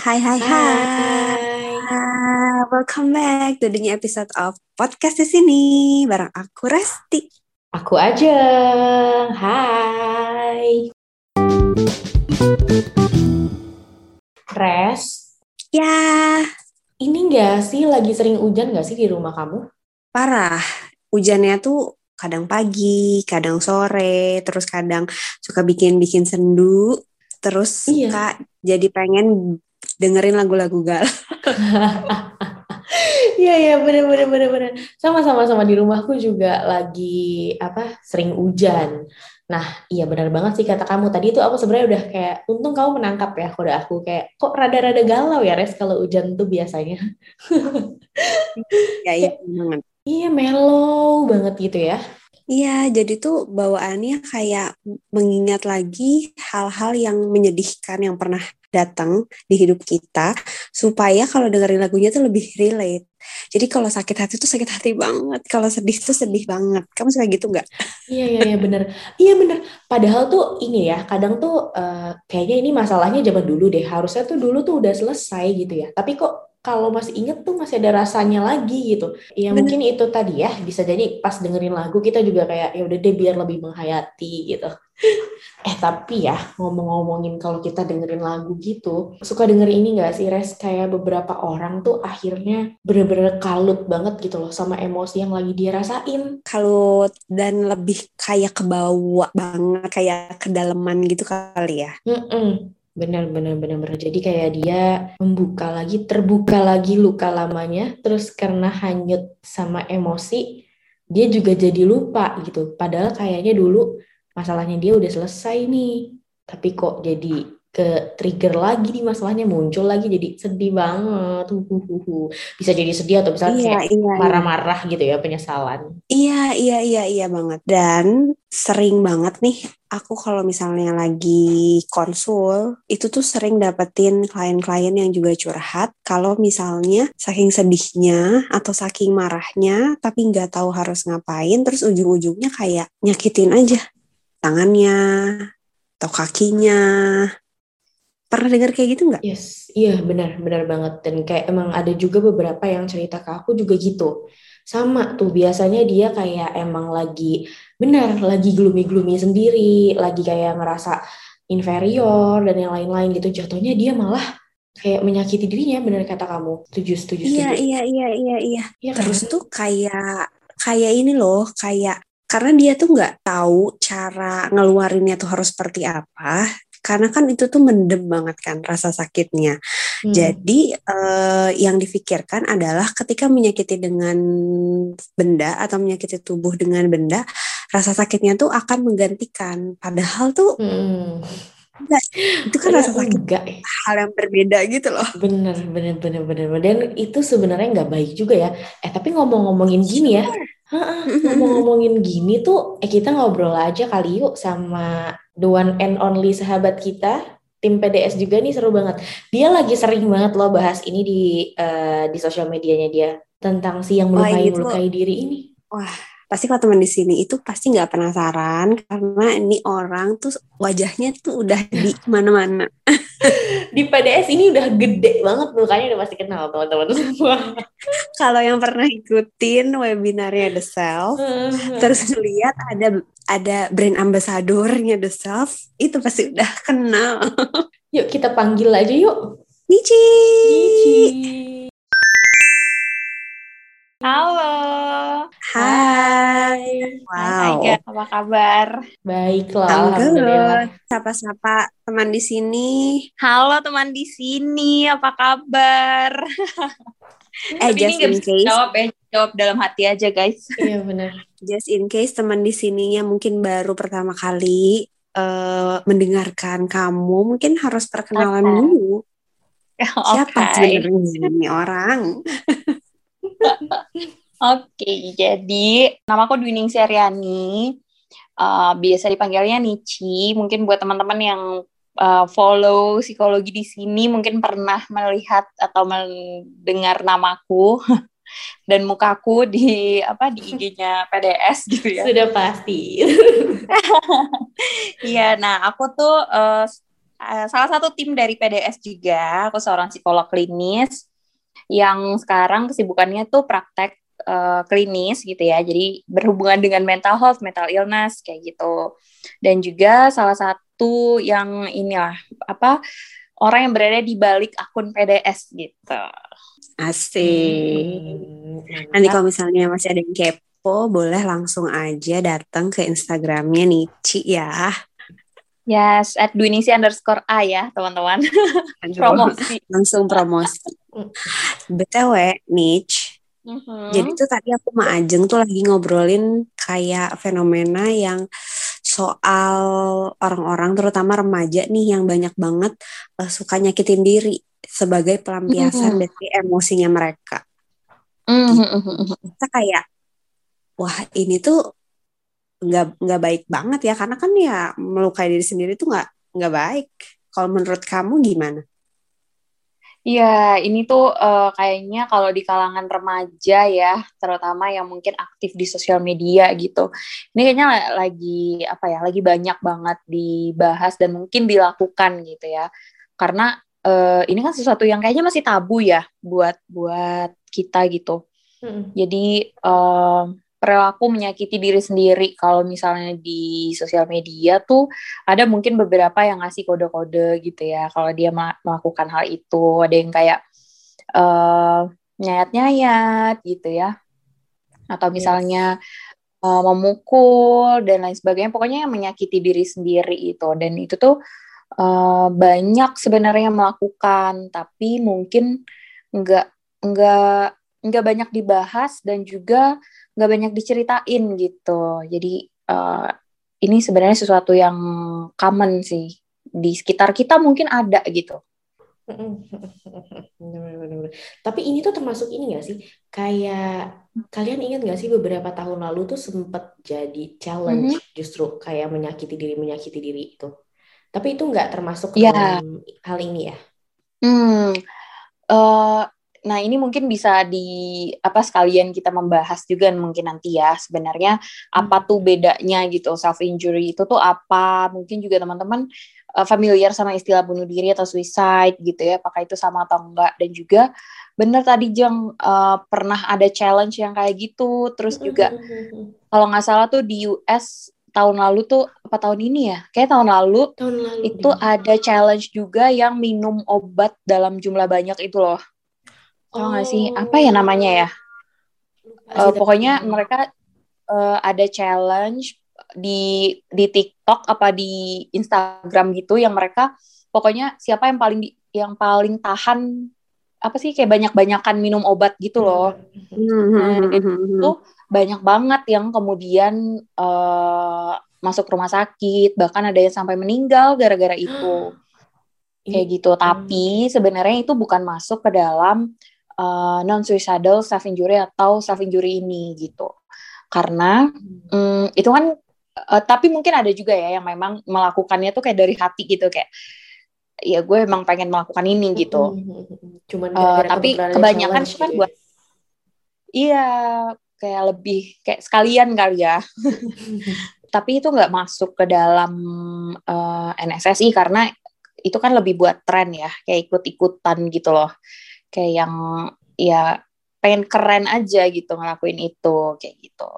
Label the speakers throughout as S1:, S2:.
S1: Hai hai hai.
S2: Hai.
S1: Welcome back to the new episode of podcast di sini bareng aku Resti.
S2: Aku aja. Hai. Res,
S1: Ya,
S2: ini enggak sih lagi sering hujan nggak sih di rumah kamu?
S1: parah. Hujannya tuh kadang pagi, kadang sore, terus kadang suka bikin-bikin sendu, terus
S2: Iya.
S1: suka jadi pengen dengerin lagu-lagu gal.
S2: Iya iya bener bener bener bener. Sama sama sama di rumahku juga lagi apa sering hujan. Nah iya benar banget sih kata kamu tadi itu aku sebenarnya udah kayak untung kamu menangkap ya kode aku kayak kok rada-rada galau ya Res kalau hujan tuh biasanya.
S1: Ya, iya banget.
S2: Iya mellow banget gitu ya.
S1: Iya, jadi tuh bawaannya kayak mengingat lagi hal-hal yang menyedihkan yang pernah datang di hidup kita, supaya kalau dengerin lagunya tuh lebih relate. Jadi kalau sakit hati tuh sakit hati banget, kalau sedih tuh sedih banget. Kamu suka gitu nggak?
S2: Iya iya iya bener. Iya bener. Padahal tuh ini ya kadang tuh eh, kayaknya ini masalahnya zaman dulu deh. Harusnya tuh dulu tuh udah selesai gitu ya. Tapi kok kalau masih inget tuh masih ada rasanya lagi gitu. Ya
S1: Bener.
S2: mungkin itu tadi ya bisa jadi pas dengerin lagu kita juga kayak ya udah deh biar lebih menghayati gitu. Eh tapi ya ngomong-ngomongin kalau kita dengerin lagu gitu, suka denger ini gak sih Res? Kayak beberapa orang tuh akhirnya bener-bener kalut banget gitu loh sama emosi yang lagi dia rasain.
S1: Kalau dan lebih kayak kebawa banget, kayak kedalaman gitu kali ya.
S2: Mm-mm. Benar, benar, benar, benar. Jadi kayak dia membuka lagi, terbuka lagi luka lamanya, terus karena hanyut sama emosi, dia juga jadi lupa gitu. Padahal kayaknya dulu masalahnya dia udah selesai nih, tapi kok jadi ke trigger lagi nih masalahnya muncul lagi jadi sedih banget. Huhuhuhu. Bisa jadi sedih atau bisa
S1: Iya,
S2: kayak
S1: iya, iya.
S2: marah-marah gitu ya, penyesalan.
S1: Iya, iya, iya, iya banget. Dan sering banget nih, aku kalau misalnya lagi konsul, itu tuh sering dapetin klien-klien yang juga curhat. Kalau misalnya saking sedihnya atau saking marahnya, tapi nggak tahu harus ngapain, terus ujung-ujungnya kayak nyakitin aja tangannya atau kakinya. Pernah dengar kayak gitu nggak?
S2: Yes, iya benar, benar banget. Dan kayak emang ada juga beberapa yang cerita ke aku juga gitu. Sama tuh, biasanya dia kayak emang lagi, benar, lagi gloomy-gloomy sendiri, lagi kayak ngerasa inferior dan yang lain-lain gitu. Jatuhnya dia malah kayak menyakiti dirinya, benar kata kamu. Setuju, setuju,
S1: Iya,
S2: setuju.
S1: iya, iya, iya, iya.
S2: Iya kan?
S1: Terus tuh kayak kayak ini loh, kayak karena dia tuh nggak tahu cara ngeluarinnya tuh harus seperti apa. Karena kan itu tuh mendem banget kan rasa sakitnya.
S2: Hmm.
S1: Jadi eh, yang difikirkan adalah ketika menyakiti dengan benda atau menyakiti tubuh dengan benda, rasa sakitnya tuh akan menggantikan. Padahal tuh
S2: Hmm.
S1: enggak, itu kan rasa sakit
S2: enggak
S1: hal yang berbeda gitu loh.
S2: Bener, bener, bener, bener. Dan itu sebenarnya nggak baik juga ya. Eh, tapi ngomong-ngomongin gini ya, Ha-ha, ngomong-ngomongin gini tuh, eh kita ngobrol aja kali yuk sama the one and only sahabat kita, tim PDS juga nih seru banget. Dia lagi sering banget loh bahas ini di eh, di sosial medianya dia tentang si yang
S1: Wah,
S2: melukai
S1: ini tuh-
S2: melukai diri ini.
S1: Wah, pasti kalau teman di sini itu pasti nggak penasaran karena ini orang tuh wajahnya tuh udah di mana-mana.
S2: Di PDS ini udah gede banget mukanya udah pasti kenal teman-teman semua.
S1: Kalau yang pernah ikutin webinarnya The Self, terus lihat ada ada brand ambassadornya The Self, itu pasti udah kenal.
S2: Yuk kita panggil aja yuk.
S1: Michi.
S2: Cici.
S3: Halo.
S1: Hai.
S3: Hai
S1: Wow.
S3: Kak, apa kabar?
S2: Baiklah, alhamdulillah.
S1: Sapa-sapa teman di sini.
S3: Halo teman di sini, apa kabar?
S1: Eh, just in case,
S3: jawab ya, jawab dalam hati aja guys.
S2: Iya benar.
S1: just in case teman di sininya mungkin baru pertama kali eh, mendengarkan kamu, mungkin harus perkenalan
S3: Oke.
S1: dulu. Siapa
S3: Oke.
S1: sebenarnya ini orang?
S3: Oke, jadi namaku Dwining Seriani. Eh, biasa dipanggilnya Nici. Mungkin buat teman-teman yang eh, follow psikologi di sini mungkin pernah melihat atau mendengar namaku dan mukaku di apa di IG-nya PDS gitu ya.
S2: Sudah pasti.
S3: Iya, nah aku tuh uh, salah satu tim dari PDS juga. Aku seorang psikolog klinis yang sekarang kesibukannya tuh praktek uh, klinis gitu ya. Jadi berhubungan dengan mental health, mental illness kayak gitu. Dan juga salah satu yang inilah apa orang yang berada di balik akun PDS gitu.
S1: Asik. Hmm, Nanti kalau misalnya masih ada yang kepo, boleh langsung aja datang ke Instagramnya Nici ya.
S3: Yes, at Dwiningsi underscore A ya, teman-teman. promosi.
S1: Langsung promosi. BTW, Niche. Mm-hmm. Jadi tuh tadi aku sama Ajeng tuh lagi ngobrolin kayak fenomena yang soal orang-orang terutama remaja nih yang banyak banget uh, suka nyakitin diri sebagai pelampiasan mm-hmm. dari emosinya mereka. Mm-hmm. Kita kayak wah ini tuh nggak nggak baik banget ya karena kan ya melukai diri sendiri tuh nggak nggak baik. Kalau menurut kamu gimana?
S3: Iya, ini tuh uh, kayaknya kalau di kalangan remaja ya, terutama yang mungkin aktif di sosial media gitu. Ini kayaknya lagi apa ya, lagi banyak banget dibahas dan mungkin dilakukan gitu ya. Karena uh, ini kan sesuatu yang kayaknya masih tabu ya buat buat kita gitu. Hmm. Jadi uh, perilaku menyakiti diri sendiri. Kalau misalnya di sosial media tuh ada mungkin beberapa yang ngasih kode-kode gitu ya kalau dia melakukan hal itu. Ada yang kayak uh, nyayat-nyayat gitu ya. Atau misalnya yes. uh, memukul dan lain sebagainya. Pokoknya yang menyakiti diri sendiri itu. Dan itu tuh uh, banyak sebenarnya melakukan. Tapi mungkin nggak nggak nggak banyak dibahas dan juga nggak banyak diceritain gitu. Jadi uh, ini sebenarnya sesuatu yang common sih di sekitar kita mungkin ada gitu.
S2: Tapi ini tuh termasuk ini gak sih? Kayak kalian ingat gak sih beberapa tahun lalu tuh sempat jadi challenge mm -hmm. justru kayak menyakiti diri menyakiti diri itu. Tapi itu nggak termasuk yeah. dalam hal ini ya?
S3: Hmm, uh, Nah, ini mungkin bisa di apa sekalian kita membahas juga mungkin nanti ya sebenarnya apa hmm. tuh bedanya gitu self injury itu tuh apa? Mungkin juga teman-teman uh, familiar sama istilah bunuh diri atau suicide gitu ya, apakah itu sama atau enggak dan juga benar tadi Jeng uh, pernah ada challenge yang kayak gitu, terus juga hmm. kalau nggak salah tuh di US tahun lalu tuh apa tahun ini ya? Kayak tahun lalu, tahun lalu itu deh. ada challenge juga yang minum obat dalam jumlah banyak itu loh. Tahu nggak sih apa ya namanya ya? Uh, pokoknya mereka uh, ada challenge di di TikTok apa di Instagram gitu yang mereka pokoknya siapa yang paling di, yang paling tahan apa sih kayak banyak-banyakan minum obat gitu loh. Nah, itu banyak banget yang kemudian uh, masuk rumah sakit, bahkan ada yang sampai meninggal gara-gara itu. Kayak gitu. Tapi sebenarnya itu bukan masuk ke dalam uh, eh, non suicidal self injury atau self injury ini gitu. Karena hmm. um, itu kan uh, tapi mungkin ada juga ya yang memang melakukannya tuh kayak dari hati gitu kayak ya gue emang pengen melakukan ini gitu. hmm. cuman uh, tapi kebanyakan kan gitu buat iya kayak lebih kayak sekalian kali ya. Tapi itu nggak masuk ke dalam uh, NSSI karena itu kan lebih buat tren ya kayak ikut-ikutan gitu loh. Kayak yang ya pengen keren aja gitu ngelakuin itu kayak gitu.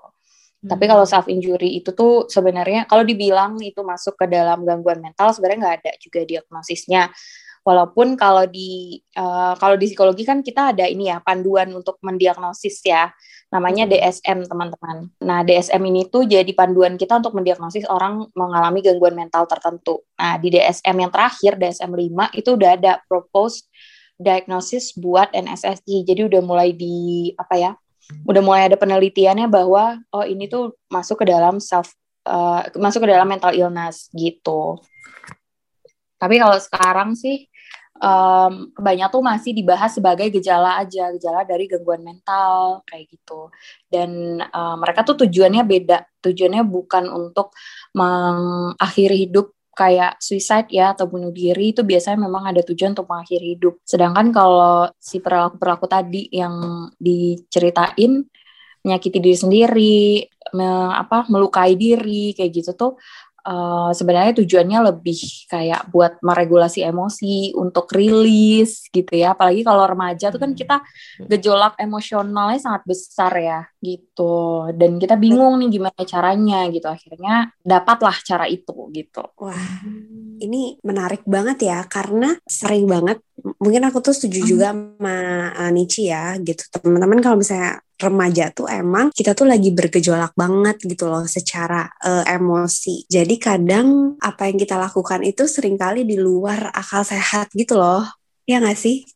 S3: Hmm. Tapi kalau self injury itu tuh sebenarnya kalau dibilang itu masuk ke dalam gangguan mental sebenarnya nggak ada juga diagnosisnya. Walaupun kalau di uh, kalau di psikologi kan kita ada ini ya panduan untuk mendiagnosis ya, namanya hmm. DSM teman-teman. Nah DSM ini tuh jadi panduan kita untuk mendiagnosis orang mengalami gangguan mental tertentu. Nah di DSM yang terakhir DSM 5 itu udah ada proposed diagnosis buat NSSI. Jadi udah mulai di apa ya? Udah mulai ada penelitiannya bahwa oh ini tuh masuk ke dalam self uh, masuk ke dalam mental illness gitu. Tapi kalau sekarang sih um, kebanyakan tuh masih dibahas sebagai gejala aja, gejala dari gangguan mental kayak gitu. Dan uh, mereka tuh tujuannya beda. Tujuannya bukan untuk mengakhiri hidup kayak suicide ya atau bunuh diri itu biasanya memang ada tujuan untuk mengakhiri hidup. Sedangkan kalau si perilaku-perilaku tadi yang diceritain menyakiti diri sendiri, me, apa melukai diri kayak gitu tuh uh, sebenarnya tujuannya lebih kayak buat meregulasi emosi untuk rilis gitu ya. Apalagi kalau remaja tuh kan kita gejolak emosionalnya sangat besar ya gitu. Dan kita bingung nih gimana caranya gitu. Akhirnya dapatlah cara itu gitu.
S1: Wah ini menarik banget ya karena sering banget mungkin aku tuh setuju juga sama uh, Nici ya gitu. Teman-teman kalau misalnya remaja tuh emang kita tuh lagi bergejolak banget gitu loh secara uh, emosi. Jadi kadang apa yang kita lakukan itu sering kali di luar akal sehat gitu loh. Ya nggak sih?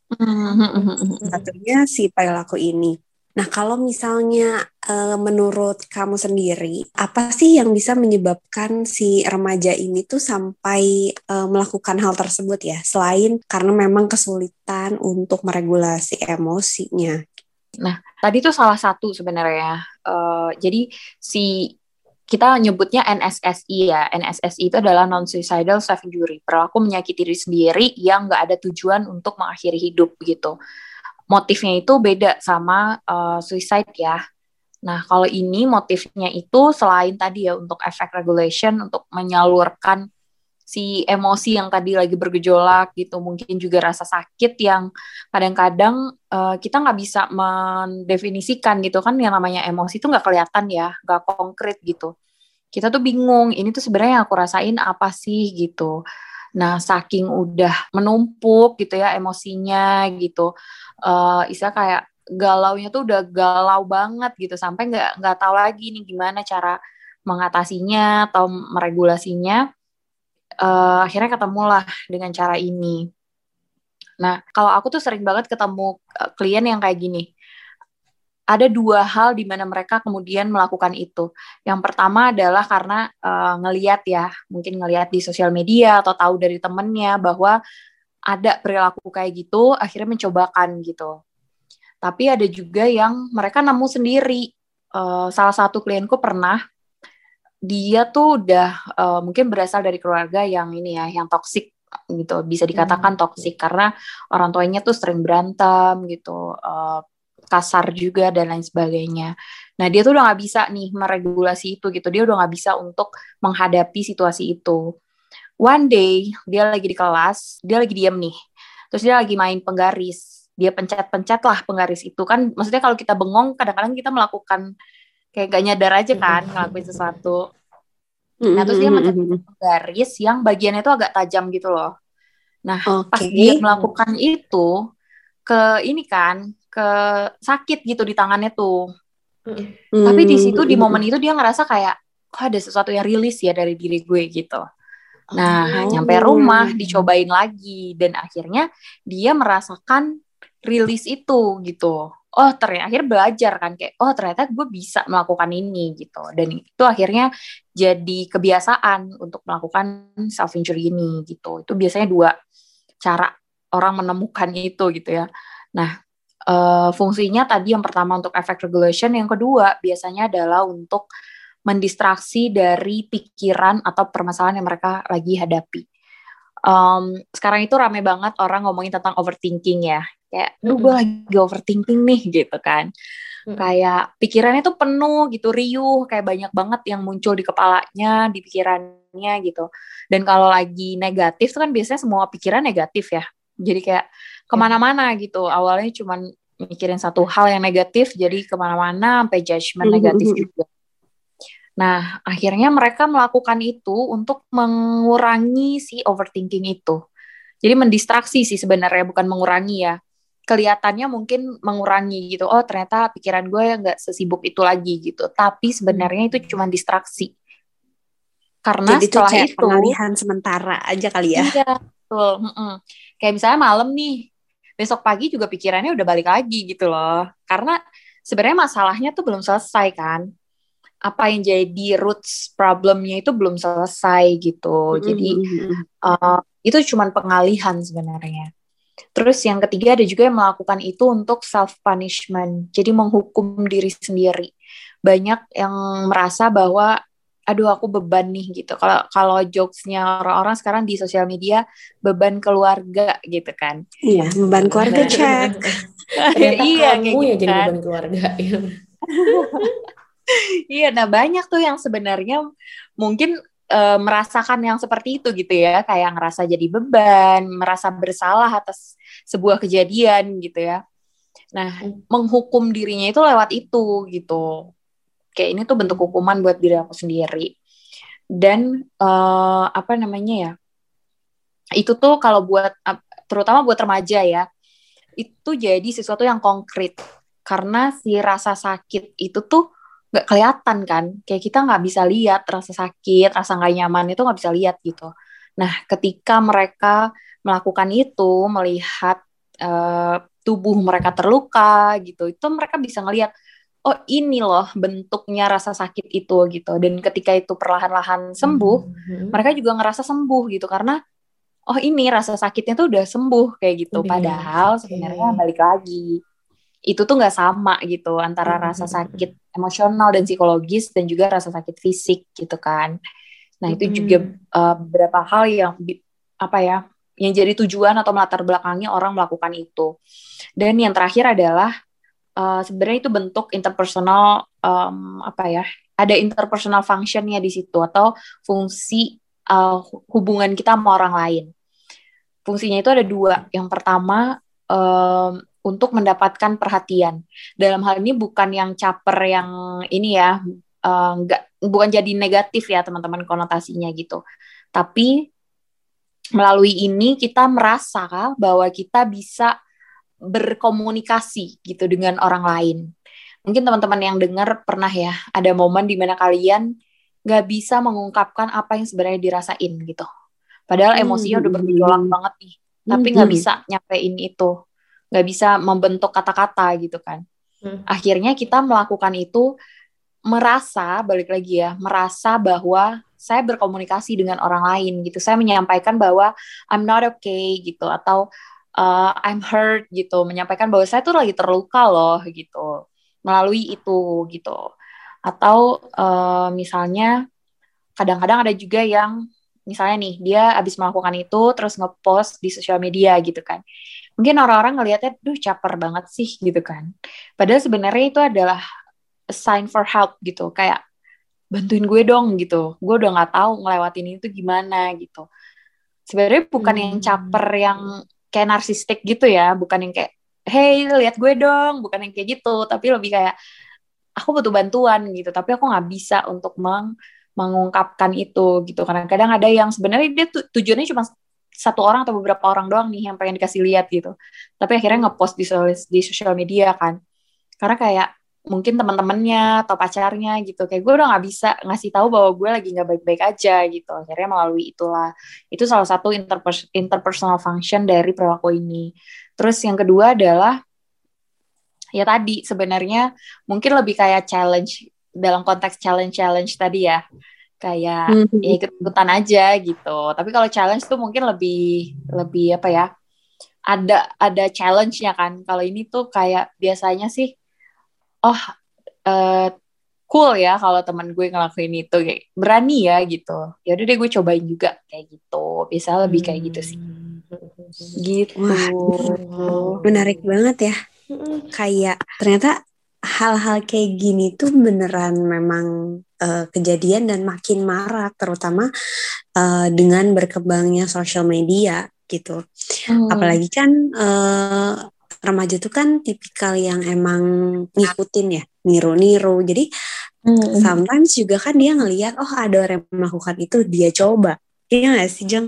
S1: Satunya si perilaku ini. Nah, kalau misalnya e, menurut kamu sendiri, apa sih yang bisa menyebabkan si remaja ini tuh sampai e, melakukan hal tersebut ya? Selain karena memang kesulitan untuk meregulasi emosinya.
S3: Nah, tadi itu salah satu sebenarnya. Uh, jadi si kita nyebutnya NSSI ya. NSSI itu adalah non-suicidal self-injury. Perilaku menyakiti diri sendiri yang nggak ada tujuan untuk mengakhiri hidup gitu. Motifnya itu beda sama uh, suicide ya. Nah, kalau ini motifnya itu selain tadi ya untuk effect regulation, untuk menyalurkan si emosi yang tadi lagi bergejolak gitu mungkin juga rasa sakit yang kadang-kadang uh, kita nggak bisa mendefinisikan gitu kan yang namanya emosi itu nggak kelihatan ya nggak konkret gitu. Kita tuh bingung ini tuh sebenarnya yang aku rasain apa sih gitu. Nah saking udah menumpuk gitu ya emosinya gitu uh, istilah kayak galaunya tuh udah galau banget gitu sampai nggak nggak tahu lagi nih gimana cara mengatasinya atau meregulasinya uh, akhirnya ketemulah dengan cara ini. Nah, kalau aku tuh sering banget ketemu uh, klien yang kayak gini. Ada dua hal di mana mereka kemudian melakukan itu. Yang pertama adalah karena uh, ngeliat ya, mungkin ngeliat di sosial media atau tahu dari temennya bahwa ada perilaku kayak gitu, akhirnya mencobakan gitu. Tapi ada juga yang mereka nemu sendiri. Uh, salah satu klienku pernah dia tuh udah uh, mungkin berasal dari keluarga yang ini ya, yang toksik gitu, bisa dikatakan hmm. toksik karena orang tuanya tuh sering berantem gitu, uh, kasar juga dan lain sebagainya. Nah dia tuh udah nggak bisa nih meregulasi itu gitu, dia udah nggak bisa untuk menghadapi situasi itu. One day dia lagi di kelas, dia lagi diem nih, terus dia lagi main penggaris, dia pencet-pencet lah penggaris itu kan, maksudnya kalau kita bengong kadang-kadang kita melakukan kayak gak nyadar aja kan ngelakuin sesuatu. Nah terus dia mencetak garis yang bagiannya itu agak tajam gitu loh. Nah okay. pas dia melakukan itu ke ini kan ke sakit gitu di tangannya tuh. Mm. Tapi di situ di momen itu dia ngerasa kayak kok ada sesuatu yang rilis ya dari diri gue gitu. Nah, oh. nyampe rumah dicobain lagi dan akhirnya dia merasakan rilis itu gitu oh ternyata akhirnya belajar kan kayak oh ternyata gue bisa melakukan ini gitu. Dan itu akhirnya jadi kebiasaan untuk melakukan self injury ini gitu. Itu biasanya dua cara orang menemukan itu gitu ya. Nah uh, fungsinya tadi yang pertama untuk effect regulation yang kedua biasanya adalah untuk mendistraksi dari pikiran atau permasalahan yang mereka lagi hadapi. Um, sekarang itu rame banget orang ngomongin tentang overthinking ya kayak lu gue lagi overthinking nih gitu kan. Hmm. kayak pikirannya tuh penuh gitu riuh kayak banyak banget yang muncul di kepalanya di pikirannya gitu. Dan kalau lagi negatif tuh kan biasanya semua pikiran negatif ya. Jadi kayak ke mana-mana gitu. Awalnya cuman mikirin satu hal yang negatif jadi ke mana-mana sampai judgment negatif juga. Nah akhirnya mereka melakukan itu untuk mengurangi si overthinking itu. Jadi mendistraksi sih sebenarnya bukan mengurangi ya kelihatannya mungkin mengurangi gitu. Oh ternyata pikiran gue nggak sesibuk itu lagi gitu. Tapi sebenarnya itu cuma distraksi. Karena
S1: Jadi setelah itu, itu pengalihan sementara aja kali ya.
S3: Iya, betul. Mm -mm. Kayak misalnya malam nih, besok pagi juga pikirannya udah balik lagi gitu loh. Karena sebenarnya masalahnya tuh belum selesai kan. Apa yang jadi roots problemnya itu belum selesai gitu. Jadi mm -hmm. uh, itu cuma pengalihan sebenarnya. Terus yang ketiga ada juga yang melakukan itu untuk self punishment. Jadi menghukum diri sendiri. Banyak yang merasa bahwa aduh aku beban nih gitu. Kalau kalau jokesnya orang-orang sekarang di sosial media beban keluarga gitu kan.
S1: Iya, beban keluarga cek.
S2: iya, kamu gitu ya jadi kan. beban keluarga.
S3: iya, nah banyak tuh yang sebenarnya mungkin e, merasakan yang seperti itu gitu ya, kayak ngerasa jadi beban, merasa bersalah atas sebuah kejadian gitu ya. Nah, hmm. menghukum dirinya itu lewat itu gitu. Kayak ini tuh bentuk hukuman buat diri aku sendiri. Dan uh, apa namanya ya? Itu tuh kalau buat terutama buat remaja ya, itu jadi sesuatu yang konkret karena si rasa sakit itu tuh nggak kelihatan kan. Kayak kita nggak bisa lihat rasa sakit rasa nggak nyaman itu nggak bisa lihat gitu. Nah ketika mereka melakukan itu melihat uh, tubuh mereka terluka gitu itu mereka bisa ngelihat oh ini loh bentuknya rasa sakit itu gitu. Dan ketika itu perlahan-lahan sembuh mm-hmm. mereka juga ngerasa sembuh gitu. Karena oh ini rasa sakitnya tuh udah sembuh kayak gitu. Padahal sebenarnya balik lagi itu tuh nggak sama gitu antara hmm. rasa sakit emosional dan psikologis dan juga rasa sakit fisik gitu kan. Nah itu hmm. juga uh, beberapa hal yang apa ya yang jadi tujuan atau melatar belakangnya orang melakukan itu. Dan yang terakhir adalah uh, sebenarnya itu bentuk interpersonal um, apa ya ada interpersonal functionnya di situ atau fungsi uh, hubungan kita sama orang lain. Fungsinya itu ada dua. Yang pertama um, untuk mendapatkan perhatian. Dalam hal ini bukan yang caper yang ini ya, uh, bukan jadi negatif ya teman-teman konotasinya gitu. Tapi melalui ini kita merasa bahwa kita bisa berkomunikasi gitu dengan orang lain. Mungkin teman-teman yang dengar pernah ya ada momen di mana kalian nggak bisa mengungkapkan apa yang sebenarnya dirasain gitu. Padahal emosinya hmm. udah bergejolak banget nih, tapi nggak hmm. bisa nyampein itu nggak bisa membentuk kata-kata gitu kan. Hmm. Akhirnya kita melakukan itu merasa balik lagi ya, merasa bahwa saya berkomunikasi dengan orang lain gitu. Saya menyampaikan bahwa I'm not okay gitu atau uh, I'm hurt gitu, menyampaikan bahwa saya tuh lagi terluka loh gitu. Melalui itu gitu. Atau uh, misalnya kadang-kadang ada juga yang misalnya nih dia habis melakukan itu terus ngepost di sosial media gitu kan mungkin orang-orang ngelihatnya, duh caper banget sih gitu kan. Padahal sebenarnya itu adalah a sign for help gitu, kayak bantuin gue dong gitu. Gue udah nggak tahu ngelewatin itu gimana gitu. Sebenarnya bukan hmm. yang caper yang kayak narsistik gitu ya, bukan yang kayak hey lihat gue dong, bukan yang kayak gitu, tapi lebih kayak aku butuh bantuan gitu, tapi aku nggak bisa untuk meng mengungkapkan itu gitu. Kadang-kadang ada yang sebenarnya dia tu tujuannya cuma satu orang atau beberapa orang doang nih yang pengen dikasih lihat gitu. Tapi akhirnya ngepost di di sosial media kan. Karena kayak mungkin teman-temannya atau pacarnya gitu. Kayak gue udah nggak bisa ngasih tahu bahwa gue lagi nggak baik-baik aja gitu. Akhirnya melalui itulah. Itu salah satu interpers interpersonal function dari perilaku ini. Terus yang kedua adalah ya tadi sebenarnya mungkin lebih kayak challenge dalam konteks challenge challenge tadi ya kayak mm-hmm. ya ikut-ikutan aja gitu. Tapi kalau challenge tuh mungkin lebih lebih apa ya? Ada ada challenge-nya kan. Kalau ini tuh kayak biasanya sih oh uh, cool ya kalau teman gue ngelakuin itu kayak berani ya gitu. Ya udah deh gue cobain juga kayak gitu. Biasa lebih kayak gitu sih. Hmm. Gitu.
S1: Wah, menarik banget ya. Kayak ternyata hal-hal kayak gini tuh beneran memang uh, kejadian dan makin marak terutama uh, dengan berkembangnya sosial media gitu. Hmm. Apalagi kan uh, remaja tuh kan tipikal yang emang ngikutin ya, niru-niru. Jadi hmm. sometimes juga kan dia ngelihat oh ada orang yang melakukan itu dia coba. Iya gak sih Jeng?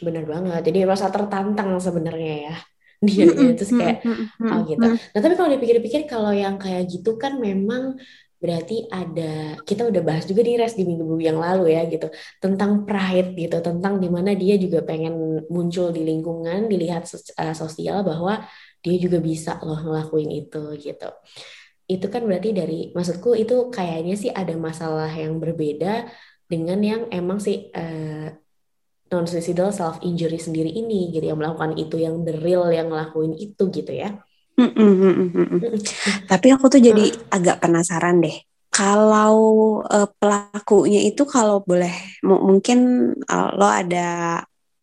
S2: Bener banget. Jadi merasa tertantang sebenarnya ya dia mm terus kayak oh gitu. Nah tapi kalau dipikir-pikir kalau yang kayak gitu kan memang berarti ada kita udah bahas juga di res di minggu-minggu yang lalu ya gitu tentang pride gitu tentang di mana dia juga pengen muncul di lingkungan dilihat uh, sosial bahwa dia juga bisa loh ngelakuin itu gitu itu kan berarti dari maksudku itu kayaknya sih ada masalah yang berbeda dengan yang emang sih uh, non suicidal self injury sendiri ini gitu yang melakukan itu yang the real yang ngelakuin itu gitu ya.
S1: Mm -mm, mm -mm. Tapi aku tuh jadi uh. agak penasaran deh. Kalau uh, pelakunya itu kalau boleh mungkin uh, lo ada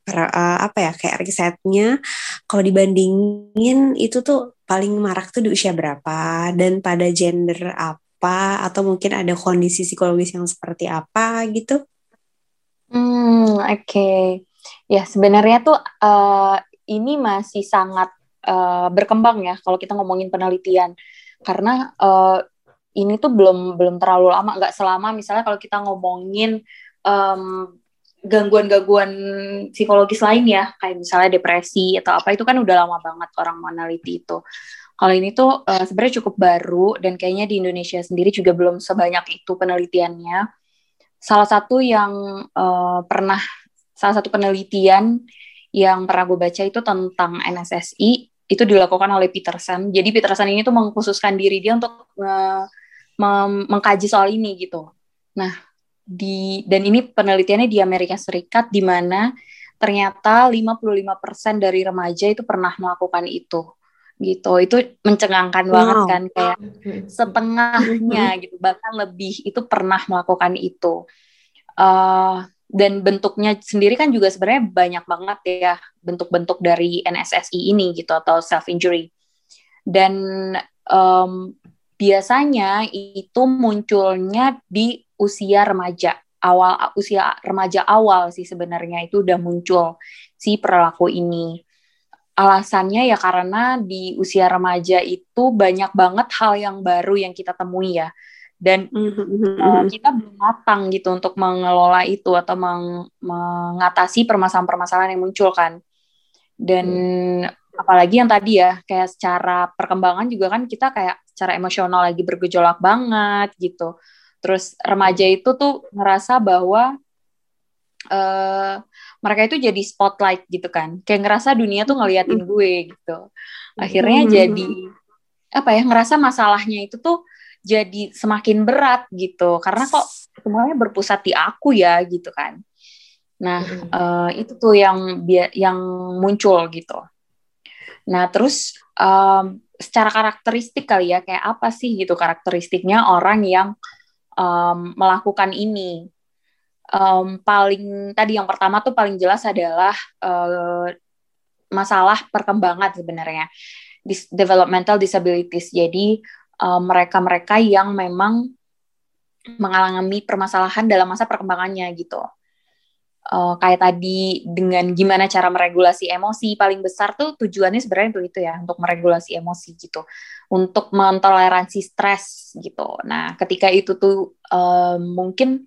S1: uh, apa ya kayak risetnya kalau dibandingin itu tuh paling marak tuh di usia berapa dan pada gender apa atau mungkin ada kondisi psikologis yang seperti apa gitu?
S3: Hmm, oke. Okay. Ya, sebenarnya tuh uh, ini masih sangat uh, berkembang ya kalau kita ngomongin penelitian. Karena uh, ini tuh belum belum terlalu lama, nggak selama misalnya kalau kita ngomongin um, gangguan-gangguan psikologis lain ya, kayak misalnya depresi atau apa itu kan udah lama banget orang meneliti itu. Kalau ini tuh uh, sebenarnya cukup baru dan kayaknya di Indonesia sendiri juga belum sebanyak itu penelitiannya salah satu yang uh, pernah salah satu penelitian yang pernah gue baca itu tentang NSSI itu dilakukan oleh Peterson. Jadi Peterson ini tuh mengkhususkan diri dia untuk uh, mengkaji soal ini gitu. Nah, di dan ini penelitiannya di Amerika Serikat di mana ternyata 55% dari remaja itu pernah melakukan itu gitu. Itu mencengangkan wow. banget kan kayak setengahnya gitu bahkan lebih itu pernah melakukan itu. Uh, dan bentuknya sendiri kan juga sebenarnya banyak banget ya bentuk-bentuk dari NSSI ini gitu atau self injury. Dan um, biasanya itu munculnya di usia remaja awal usia remaja awal sih sebenarnya itu udah muncul si perilaku ini alasannya ya karena di usia remaja itu banyak banget hal yang baru yang kita temui ya. Dan uh, kita belum matang gitu untuk mengelola itu atau meng mengatasi permasalahan-permasalahan yang muncul kan. Dan mm. apalagi yang tadi ya kayak secara perkembangan juga kan kita kayak secara emosional lagi bergejolak banget gitu. Terus remaja itu tuh ngerasa bahwa uh, mereka itu jadi spotlight gitu kan. Kayak ngerasa dunia tuh ngeliatin gue gitu. Akhirnya hmm. jadi apa ya ngerasa masalahnya itu tuh jadi semakin berat gitu. Karena kok semuanya berpusat di aku ya gitu kan. Nah hmm. uh, itu tuh yang yang muncul gitu. Nah terus um, secara karakteristik kali ya kayak apa sih gitu karakteristiknya orang yang um, melakukan ini um, paling tadi yang pertama tuh paling jelas adalah uh, masalah perkembangan sebenarnya Dis developmental disabilities. Jadi mereka-mereka uh, yang memang mengalami permasalahan dalam masa perkembangannya gitu. Uh, kayak tadi dengan gimana cara meregulasi emosi paling besar tuh tujuannya sebenarnya untuk itu ya untuk meregulasi emosi gitu untuk mentoleransi stres gitu nah ketika itu tuh uh, mungkin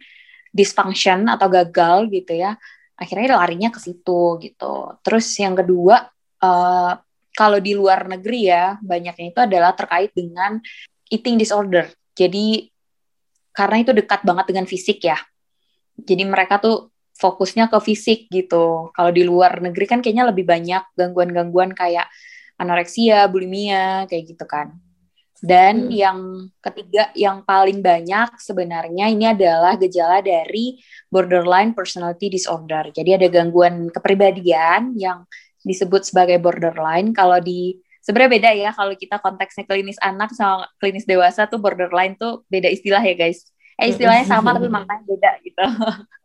S3: dysfunction atau gagal gitu ya akhirnya larinya ke situ gitu. Terus yang kedua uh, kalau di luar negeri ya banyaknya itu adalah terkait dengan eating disorder. Jadi karena itu dekat banget dengan fisik ya. Jadi mereka tuh fokusnya ke fisik gitu. Kalau di luar negeri kan kayaknya lebih banyak gangguan-gangguan kayak anoreksia bulimia kayak gitu kan dan hmm. yang ketiga yang paling banyak sebenarnya ini adalah gejala dari borderline personality disorder. Jadi ada gangguan kepribadian yang disebut sebagai borderline. Kalau di sebenarnya beda ya kalau kita konteksnya klinis anak sama klinis dewasa tuh borderline tuh beda istilah ya guys. Eh istilahnya sama tapi maknanya beda gitu.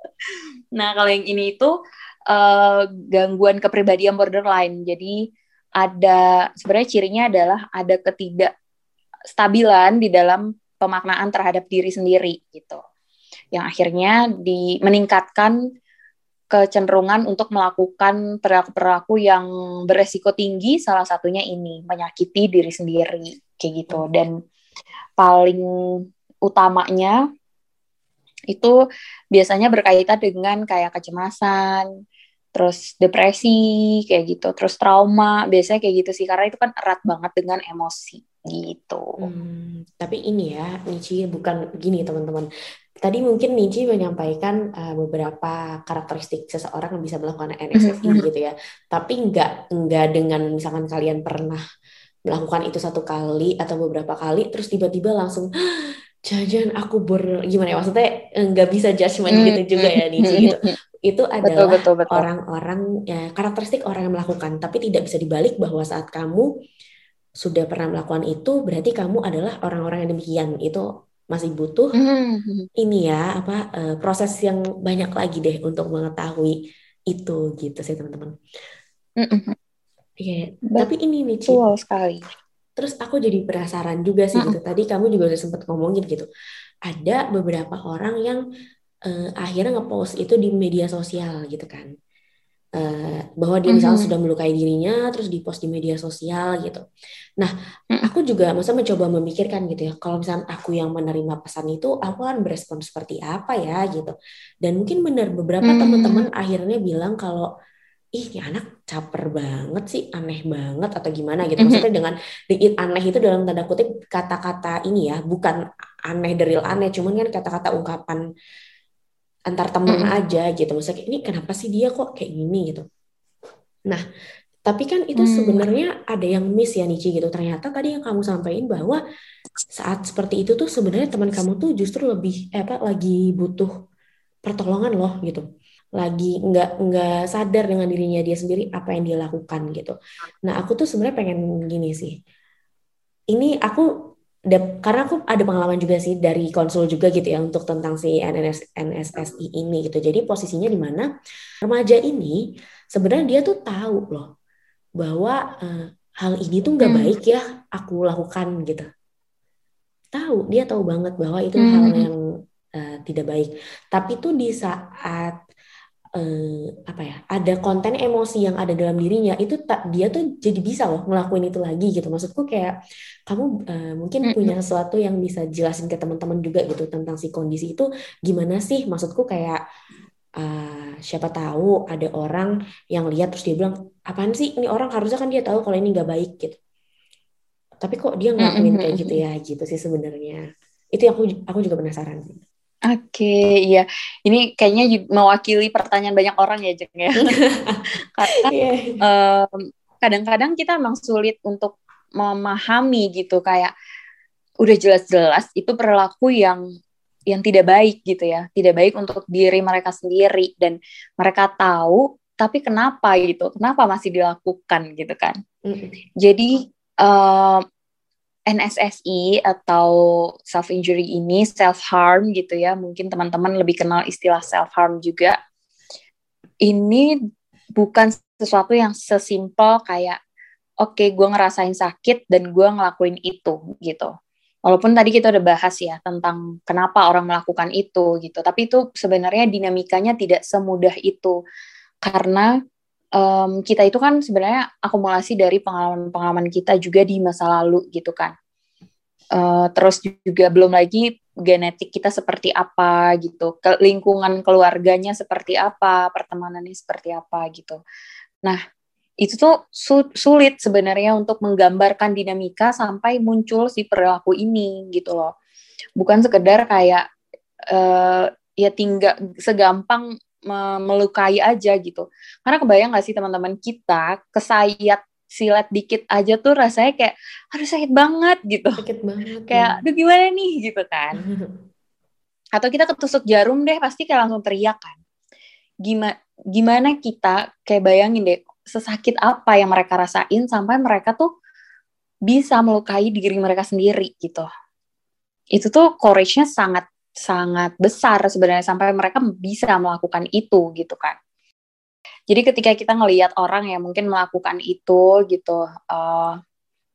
S3: nah kalau yang ini itu uh, gangguan kepribadian borderline. Jadi ada sebenarnya cirinya adalah ada ketidak stabilan di dalam pemaknaan terhadap diri sendiri gitu. Yang akhirnya di meningkatkan kecenderungan untuk melakukan perilaku-perilaku yang beresiko tinggi salah satunya ini menyakiti diri sendiri kayak gitu dan paling utamanya itu biasanya berkaitan dengan kayak kecemasan, terus depresi kayak gitu, terus trauma biasanya kayak gitu sih karena itu kan erat banget dengan emosi gitu.
S2: Hmm, tapi ini ya, Nici bukan gini teman-teman. Tadi mungkin Nici menyampaikan uh, beberapa karakteristik seseorang yang bisa melakukan NSFI mm gitu ya. Tapi enggak enggak dengan misalkan kalian pernah melakukan itu satu kali atau beberapa kali, terus tiba-tiba langsung jajan aku ber gimana ya maksudnya enggak bisa judgement mm gitu juga ya Nici gitu. Itu adalah orang-orang ya, karakteristik orang yang melakukan, tapi tidak bisa dibalik bahwa saat kamu sudah pernah melakukan itu berarti kamu adalah orang-orang yang demikian itu masih butuh mm-hmm. ini ya apa uh, proses yang banyak lagi deh untuk mengetahui itu gitu sih teman-teman. Mm-hmm. Yeah. tapi ini nih Ci.
S3: sekali.
S2: Terus aku jadi penasaran juga sih mm-hmm. gitu. Tadi kamu juga udah sempat ngomongin gitu. Ada beberapa orang yang uh, akhirnya ngepost itu di media sosial gitu kan uh, bahwa dia misalnya mm -hmm. sudah melukai dirinya terus dipost di media sosial gitu. Nah aku juga masa mencoba memikirkan gitu ya kalau misalnya aku yang menerima pesan itu aku akan berespon seperti apa ya gitu. Dan mungkin benar beberapa mm -hmm. teman-teman akhirnya bilang kalau ih ini anak caper banget sih aneh banget atau gimana gitu. Maksudnya dengan aneh itu dalam tanda kutip kata-kata ini ya bukan aneh dari aneh cuman kan kata-kata ungkapan antar temen mm -hmm. aja gitu. Maksudnya ini kenapa sih dia kok kayak gini? gitu. Nah tapi kan itu mm. sebenarnya ada yang miss ya Nici gitu. Ternyata tadi yang kamu sampaikan bahwa saat seperti itu tuh sebenarnya teman kamu tuh justru lebih eh, apa lagi butuh pertolongan loh gitu. Lagi nggak nggak sadar dengan dirinya dia sendiri apa yang dia lakukan gitu. Nah aku tuh sebenarnya pengen gini sih. Ini aku karena aku ada pengalaman juga sih dari konsul juga gitu ya untuk tentang si NNS, NSSI ini gitu. Jadi posisinya di mana remaja ini sebenarnya dia tuh tahu loh bahwa uh, hal ini tuh nggak hmm. baik ya aku lakukan gitu. Tahu dia tahu banget bahwa itu hmm. hal yang uh, tidak baik. Tapi tuh di saat eh, apa ya ada konten emosi yang ada dalam dirinya itu tak dia tuh jadi bisa loh ngelakuin itu lagi gitu. Maksudku kayak kamu eh, mungkin punya sesuatu yang bisa jelasin ke teman-teman juga gitu tentang si kondisi itu gimana sih? Maksudku kayak uh, siapa tahu ada orang yang lihat terus dia bilang apaan sih? Ini orang harusnya kan dia tahu kalau ini nggak baik gitu. Tapi kok dia ngelakuin kayak gitu ya gitu sih sebenarnya. Itu yang aku aku juga penasaran sih
S3: Oke, okay, iya. Ini kayaknya mewakili pertanyaan banyak orang ya, Jeng ya. Karena yeah. um, kadang-kadang kita memang sulit untuk memahami gitu kayak udah jelas-jelas itu perilaku yang yang tidak baik gitu ya, tidak baik untuk diri mereka sendiri dan mereka tahu tapi kenapa gitu, kenapa masih dilakukan gitu kan. Mm -hmm. Jadi um, NSSI atau self injury ini self harm gitu ya. Mungkin teman-teman lebih kenal istilah self harm juga. Ini bukan sesuatu yang sesimpel kayak oke okay, gue ngerasain sakit dan gue ngelakuin itu gitu. Walaupun tadi kita udah bahas ya tentang kenapa orang melakukan itu gitu. Tapi itu sebenarnya dinamikanya tidak semudah itu. Karena um, kita itu kan sebenarnya akumulasi dari pengalaman-pengalaman kita juga di masa lalu gitu kan. Uh, terus juga belum lagi genetik kita seperti apa gitu, ke lingkungan keluarganya seperti apa, pertemanannya seperti apa gitu. Nah, itu tuh su sulit sebenarnya untuk menggambarkan dinamika sampai muncul si perilaku ini gitu loh. Bukan sekedar kayak uh, ya tinggal segampang melukai aja gitu. Karena kebayang gak sih teman-teman kita kesayat silat dikit aja tuh rasanya kayak aduh sakit banget gitu.
S2: Sakit banget.
S3: Kayak aduh gimana nih gitu kan. Atau kita ketusuk jarum deh pasti kayak langsung teriak kan. Gimana gimana kita kayak bayangin deh sesakit apa yang mereka rasain sampai mereka tuh bisa melukai diri mereka sendiri gitu. Itu tuh courage-nya sangat sangat besar sebenarnya sampai mereka bisa melakukan itu gitu kan. Jadi ketika kita ngelihat orang yang mungkin melakukan itu gitu, uh,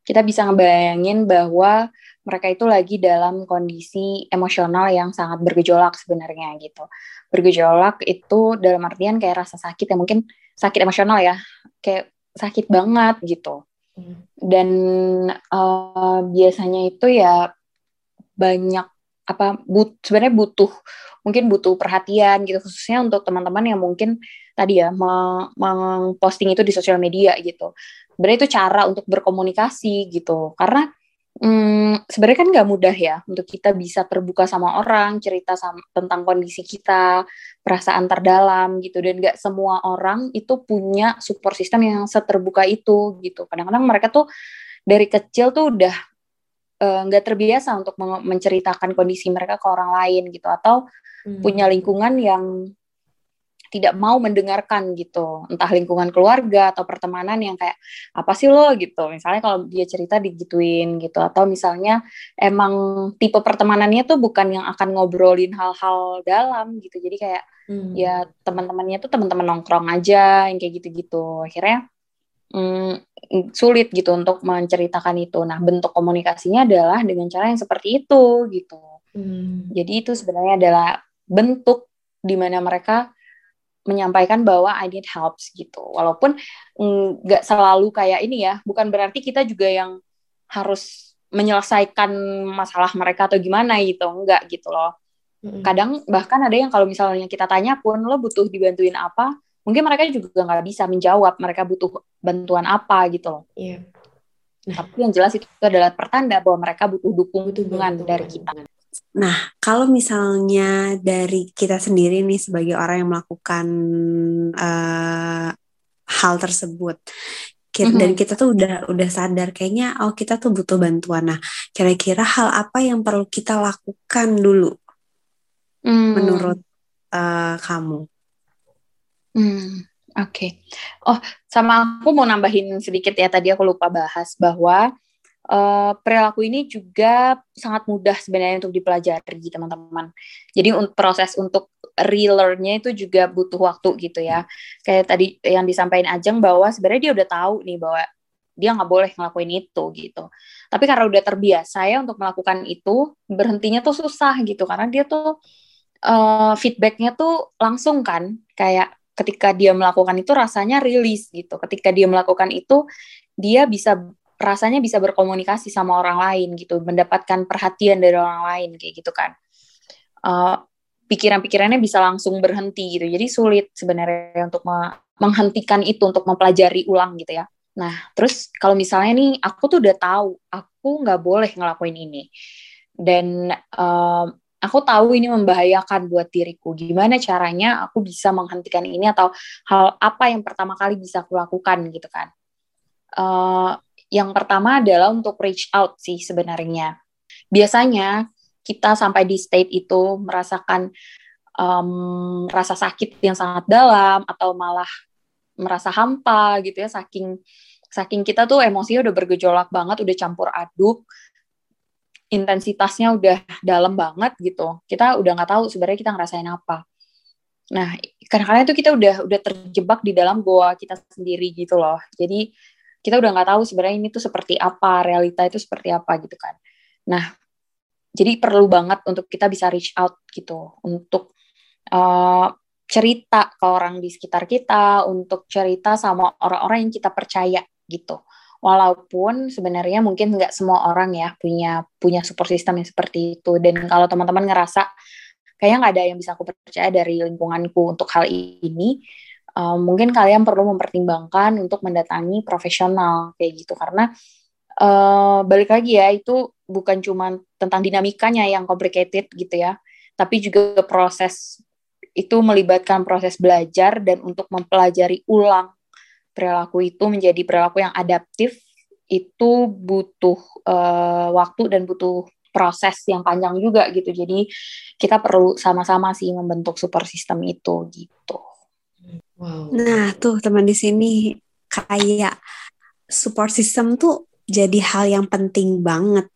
S3: kita bisa ngebayangin bahwa mereka itu lagi dalam kondisi emosional yang sangat bergejolak sebenarnya gitu. Bergejolak itu dalam artian kayak rasa sakit ya mungkin sakit emosional ya, kayak sakit banget gitu. Hmm. Dan uh, biasanya itu ya banyak apa but sebenarnya butuh mungkin butuh perhatian gitu khususnya untuk teman-teman yang mungkin tadi ya mengposting itu di sosial media gitu. Sebenarnya itu cara untuk berkomunikasi gitu karena hmm, sebenarnya kan nggak mudah ya untuk kita bisa terbuka sama orang cerita sama, tentang kondisi kita perasaan terdalam gitu dan nggak semua orang itu punya support system yang seterbuka itu gitu kadang-kadang mereka tuh dari kecil tuh udah nggak uh, terbiasa untuk menceritakan kondisi mereka ke orang lain gitu atau hmm. punya lingkungan yang tidak mau mendengarkan gitu. Entah lingkungan keluarga atau pertemanan yang kayak apa sih lo? gitu. Misalnya kalau dia cerita digituin gitu atau misalnya emang tipe pertemanannya tuh bukan yang akan ngobrolin hal-hal dalam gitu. Jadi kayak hmm. ya teman-temannya tuh teman-teman nongkrong aja yang kayak gitu-gitu. Akhirnya hmm, sulit gitu untuk menceritakan itu. Nah, bentuk komunikasinya adalah dengan cara yang seperti itu gitu. Hmm. Jadi itu sebenarnya adalah bentuk di mana mereka menyampaikan bahwa I need helps gitu. Walaupun nggak selalu kayak ini ya, bukan berarti kita juga yang harus menyelesaikan masalah mereka atau gimana gitu, enggak gitu loh. Kadang bahkan ada yang kalau misalnya kita tanya pun lo butuh dibantuin apa, mungkin mereka juga nggak bisa menjawab mereka butuh bantuan apa gitu loh.
S2: Iya.
S3: Nah, Tapi yang jelas itu adalah pertanda bahwa mereka butuh dukungan dari kita.
S1: Nah, kalau misalnya dari kita sendiri nih sebagai orang yang melakukan uh, hal tersebut, kita, mm-hmm. dan kita tuh udah udah sadar kayaknya oh kita tuh butuh bantuan. Nah, kira-kira hal apa yang perlu kita lakukan dulu mm. menurut uh, kamu?
S3: Hmm. Oke. Okay. Oh, sama aku mau nambahin sedikit ya. Tadi aku lupa bahas bahwa uh, perilaku ini juga sangat mudah sebenarnya untuk dipelajari teman-teman. Jadi untuk proses untuk relearn-nya itu juga butuh waktu gitu ya. Kayak tadi yang disampaikan Ajeng bahwa sebenarnya dia udah tahu nih bahwa dia nggak boleh ngelakuin itu gitu. Tapi karena udah terbiasa ya untuk melakukan itu, berhentinya tuh susah gitu karena dia tuh uh, feedbacknya tuh langsung kan kayak ketika dia melakukan itu rasanya rilis gitu. Ketika dia melakukan itu dia bisa rasanya bisa berkomunikasi sama orang lain gitu, mendapatkan perhatian dari orang lain kayak gitu kan. Uh, pikiran-pikirannya bisa langsung berhenti gitu. Jadi sulit sebenarnya untuk me menghentikan itu untuk mempelajari ulang gitu ya. Nah, terus kalau misalnya nih aku tuh udah tahu aku nggak boleh ngelakuin ini dan uh, aku tahu ini membahayakan buat diriku. Gimana caranya aku bisa menghentikan ini atau hal apa yang pertama kali bisa aku lakukan gitu kan? Uh, yang pertama adalah untuk reach out sih sebenarnya. Biasanya kita sampai di state itu merasakan um, rasa sakit yang sangat dalam atau malah merasa hampa gitu ya saking saking kita tuh emosinya udah bergejolak banget, udah campur aduk intensitasnya udah dalam banget gitu. Kita udah nggak tahu sebenarnya kita ngerasain apa. Nah kadang-kadang itu kita udah udah terjebak di dalam goa kita sendiri gitu loh. Jadi kita udah nggak tahu sebenarnya ini tuh seperti apa realita itu seperti apa gitu kan. Nah jadi perlu banget untuk kita bisa reach out gitu. Untuk uh, cerita ke orang di sekitar kita untuk cerita sama orang-orang yang kita percaya gitu walaupun sebenarnya mungkin nggak semua orang ya punya punya support system yang seperti itu. Dan kalau teman-teman ngerasa kayaknya nggak ada yang bisa aku percaya dari lingkunganku untuk hal ini um, mungkin kalian perlu mempertimbangkan untuk mendatangi profesional kayak gitu. Karena uh, balik lagi ya itu bukan cuma tentang dinamikanya yang complicated gitu ya tapi juga proses itu melibatkan proses belajar dan untuk mempelajari ulang perilaku itu menjadi perilaku yang adaptif itu butuh uh, waktu dan butuh proses yang panjang juga gitu. Jadi kita perlu sama-sama sih membentuk super system itu gitu.
S1: Wow. Nah, tuh teman di sini kayak support system tuh jadi hal yang penting banget.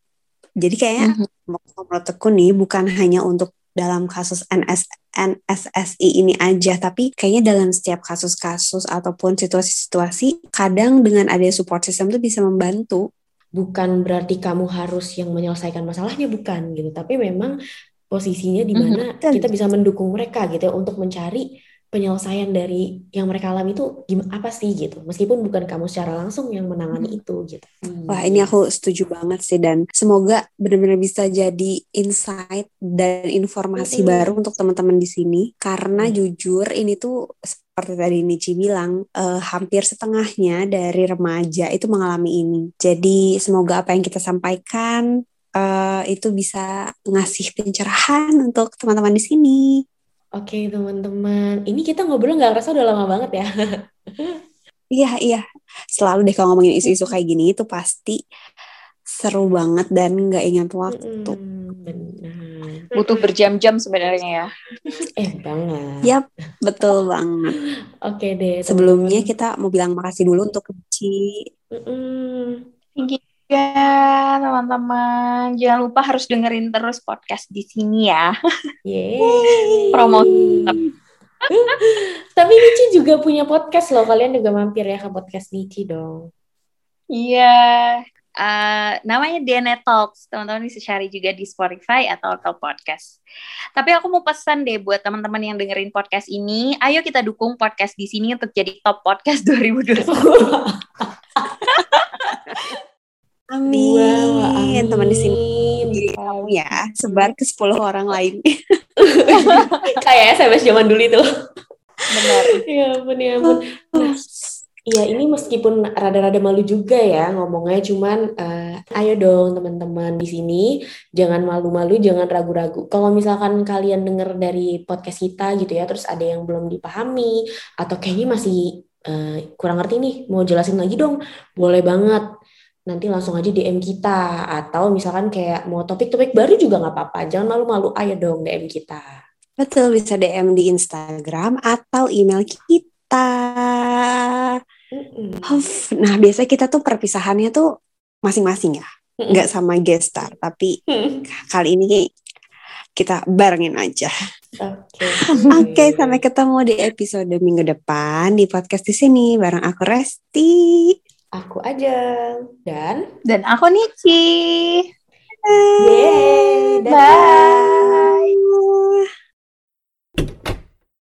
S1: Jadi kayak mm -hmm. menurut aku nih bukan hanya untuk dalam kasus NS NSSI ini aja, tapi kayaknya dalam setiap kasus-kasus ataupun situasi-situasi, kadang dengan ada support system tuh bisa membantu.
S2: Bukan berarti kamu harus yang menyelesaikan masalahnya, bukan gitu. Tapi memang posisinya di mana mm -hmm. kita bisa mendukung mereka gitu ya, untuk mencari penyelesaian dari yang mereka alami itu gimana apa sih gitu meskipun bukan kamu secara langsung yang menangani hmm. itu gitu
S1: hmm. wah ini aku setuju banget sih dan semoga benar-benar bisa jadi insight dan informasi hmm. baru untuk teman-teman di sini karena hmm. jujur ini tuh seperti tadi Nici bilang uh, hampir setengahnya dari remaja itu mengalami ini jadi semoga apa yang kita sampaikan uh, itu bisa ngasih pencerahan untuk teman-teman di sini
S2: Oke teman-teman, ini kita ngobrol nggak ngerasa udah lama banget ya.
S1: iya iya, selalu deh kalau ngomongin isu-isu kayak gini itu pasti seru banget dan nggak ingat waktu.
S3: benar. Butuh berjam-jam sebenarnya ya.
S2: eh banget.
S1: Yap, betul banget.
S2: Oke deh.
S1: Sebelumnya kita mau bilang makasih dulu untuk Ci.
S3: Thank you Ya, teman-teman. Jangan lupa harus dengerin terus podcast di sini ya.
S2: Yeay.
S3: Promo.
S2: Tapi Nici juga punya podcast loh. Kalian juga mampir ya ke podcast Nici dong.
S3: Iya. Uh, namanya DNA Talks. Teman-teman bisa cari juga di Spotify atau Apple Podcast. Tapi aku mau pesan deh buat teman-teman yang dengerin podcast ini, ayo kita dukung podcast di sini untuk jadi top podcast 2020.
S1: Amin.
S2: Wow, amin.
S1: Teman di sini kamu ya, sebar ke 10 orang lain.
S2: Kayak SMS zaman dulu itu.
S3: Benar.
S2: ya ampun, ya ampun. Nah, Iya, ini meskipun rada-rada malu juga ya ngomongnya, cuman uh, ayo dong teman-teman di sini jangan malu-malu, jangan ragu-ragu. Kalau misalkan kalian denger dari podcast kita gitu ya, terus ada yang belum dipahami atau kayaknya masih uh, kurang ngerti nih, mau jelasin lagi dong, boleh banget. Nanti langsung aja DM kita atau misalkan kayak mau topik-topik baru juga nggak apa-apa. Jangan malu-malu, ayo dong DM kita.
S1: Betul, bisa DM di Instagram atau email kita kita. Nah, biasanya kita tuh perpisahannya tuh masing-masing ya. Nggak sama guest star, tapi kali ini kita barengin aja.
S2: Oke. Okay.
S1: Okay, sampai ketemu di episode minggu depan di podcast di sini bareng aku Resti.
S2: Aku aja dan
S3: dan aku Nici.
S2: Yeay, bye.
S3: Bye.